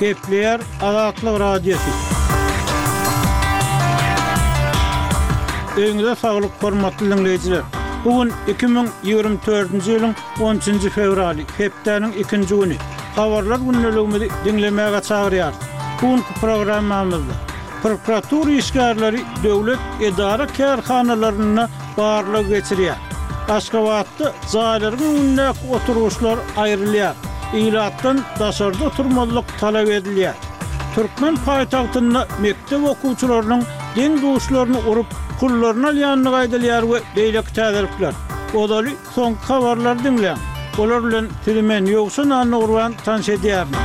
Gepleýär Azatlyk Radiosy. Öýüňize saglyk hormatly diňleýjiler! Bu gün iki müň ýigrimi dördünji ýylyň on üçünji fewraly, hepdäniň ikinji güni. Habarlar gündeligimizi diňlemäge çagyrýarys. Bu günki programmamyzda, Prokuratura işgärleri döwlet edara-kärhanalarynda barlag geçirýär. Aşgabatda jaýlaryň öňündäki oturgyçlar aýrylýar, ilatdan daşarda oturmazlyk talap edilýär. Türkmen paýtagtynda mekdep okuwçylarynyň deň-duşlaryny urup, pullaryny alýandygy aýdylýar we beýleki täzelikler. Ozaly Soňky habarlary diňläň. Olar bilen sizi men, Ýowşan Annagurban tanyş edýärin.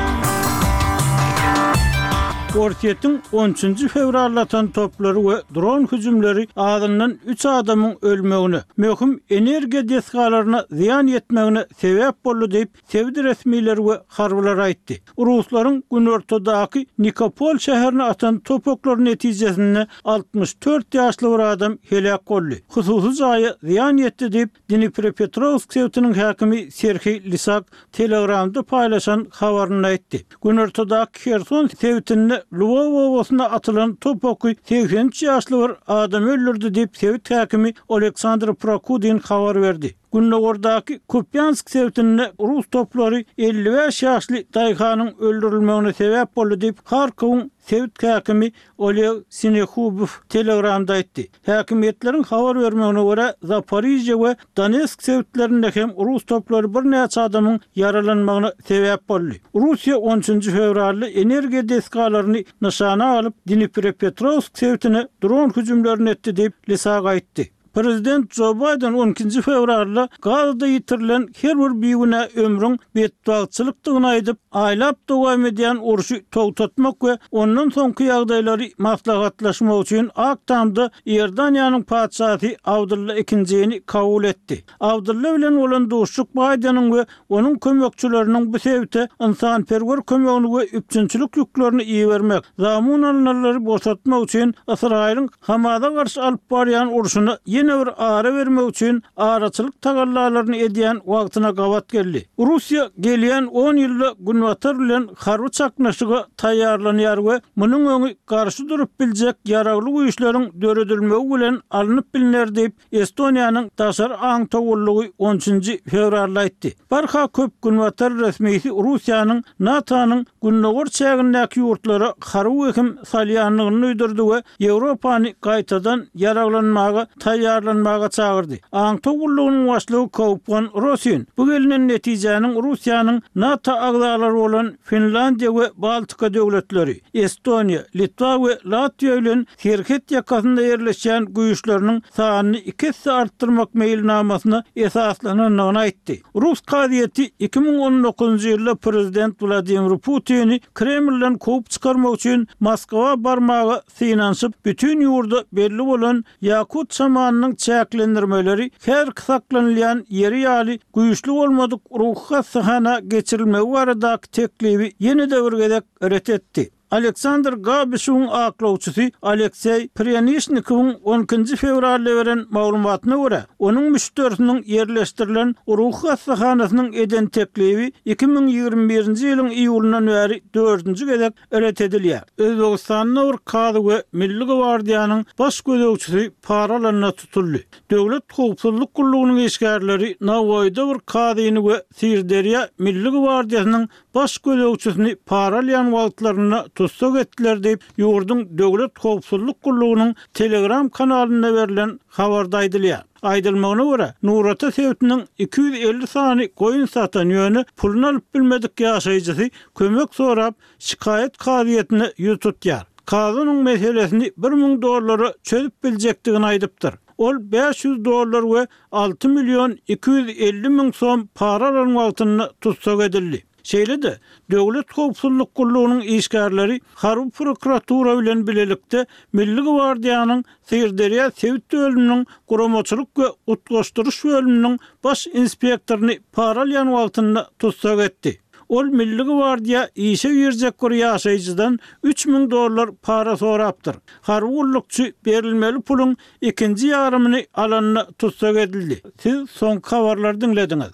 Orsýetiň on üçünji fewralda atan toplary we dron hüjümleri azyndan üç adamyň ölmegine, möhüm energiýa desgalaryna zyýan ýetmegine sebäp boldy diýip, sebit resmileri we harbylar aýtdy. Ruslaryň günortadaky Nikopol şäherine atan topaklary netijesinde altmyş dört ýaşly bir adam heläk boldy, hususy jaýa zyýan ýetdi diýip, Dniprepetrowsk sebitiniň häkimi Serhiý Lisak Telegramda paýlaşan habarynda aýtdy. Günortadaky Herson sebitinde Lwow obasyna atylan topaky segsen üç ýaşly bir adam öldürdi diýip, sebit häkimi Oleksandr Prokudin habar berdi. Gündogardaky Kupýansk sebitinde rus toplary elli bäş ýaşly daýhanyň öldürilmegine sebäp boldy diýip, Harkowyň sebit häkimi Oleg Sinehubow Telegramda aýtdy. Häkimiýetleriň habar bermegine görä, Zaporižýe we Donetsk sebitlerinde hem rus toplary birnäçe adamyň ýaralanmagyna sebäp boldy. Russiýa on üçünji fewralda energiýa desgalaryny nyşana alyp, Dniprepetrowsk sebitine dron hüjümlerini etdi diýip, Lysag aýtdy. Prezident Jo Baýden on ikinji fewralda Gazada ýitirilen her bir bigünä ömrüň betbagtçylykdygyny aýdyp, aýlap dowam edýän urşy togtatmak we ondan soňky ýagdaýlary maslahatlaşmak üçin Ak tamda Iordaniýanyň Patyşasy Abdylla ikinjini kabul etdi. Abdylla bilen bolan duşuşyk Baýdeniň we onuň kömekçileriniň bu sebite ynsanperwer kömegini we üpjünçilik ýüklerini ibermek, zamun alynanlary boşatmak üçin Ysraýylyň Hamasa garşy alyp barýan urşuna ýene bir ara bermek üçin araçylyk tagallalaryny edýän wagtyna gabat geldi. Russiýa gelýän on ýylda Günbatar bilen harby çaknyşyga taýýarlanýar we munuň öňi garşy durup biljek ýaragly güýçleriň döredilmegi bilen alnyp bilner diýip, Estoniýanyň daşary aň towullygy on üçünji fewralda aýtdy, Barha köp günbatar resmisi Russiýanyň NATO-nyň gündogar çägindäki ýurtlara harby wehim salýandygyny duýdurdy we Ýewropany gaýtadan ýaraglanmaga taýýarlanmaga çagyrdy. Aň towullygynyň başlygy Kaupwan Rosin bu gelnen netijäniň Russiýanyň NATO agzalary bolan Finlandiýa we Baltika döwletleri, Estoniýa, Litwa we Latwiýa bilen serhet ýakasynda ýerleşýän güýçleriniň sanyny iki esse artdyrmak meýilnamasyna esaslanandygyny aýtdy. Rus kazyýeti iki müň on dokuzynjy ýylda prezident Wladimir Putini Kremlden kowup çykarmak üçin Moskwa barmaga synanyşyp, bütin ýurda belli bolan ýakut şamanynyň çäklendirmeleri häzirki saklanylýan ýeri ýaly güýçli bolmadyk ruhy hassahana geçirilmegi baradaky teklibi ýene-de bir gezek ret etdi. Aleksandr Gabişuwyň aklawçysy Alekseý Prýanişnikowyň on ikinji fewralda beren maglumatyna görä, onuň müşderisiniň ýerleşdirilen ruhy hassahanasynyň eden teklibi iki müň ýigrimi birinji ýylyň iýulyndan bäri dördünji gezek ret edilýär. Özbegistanda bir kazy we Milli gwardiýanyň baş gözegçisi para alanda tutuldy. Döwlet howpsuzlyk gullugynyň işgärleri Nawaýyda bir kazyny we Syrderýa Milli gwardiýasynyň baş gözegçisini para alýan wagtlarynda tussag etdiler diýip, ýurduň Döwlet howpsuzlyk gullugynyň Telegram kanalynda berlen habarda aýdylýar. Aýdylmagyna görä, Nurata sebitiniň iki ýüz elli sany goýun satan, ýöne puluny alyp bilmedik ýaşaýjysy kömek sorap, şikaýat kazyýetine ýüz tutýar. Kazy onuň meselesini bir müň dollara çözüp biljekdigini aýdypdyr. Ol bäş ýüz dollar we alty million iki ýüz elli müň som para alan wagtynda tussag edildi. Şeýle-de, Döwlet howpsuzlyk gullugynyň işgärleri harby prokuratura bilen bilelikde Milli gwardiýanyň Syrderýa sebit bölüminiň guramaçylyk we utgaşdyryş bölüminiň baş inspektoryny para alýan wagtynda tussag etdi. Ol Milli gwardiýa işe girjek bir ýaşaýjydan üç müň dollar para sorapdyr. Harby gullukçy berilmeli puluň Ikinji ýarymyny alanda tussag edildi. Siz soňky habarlary diňlediňiz.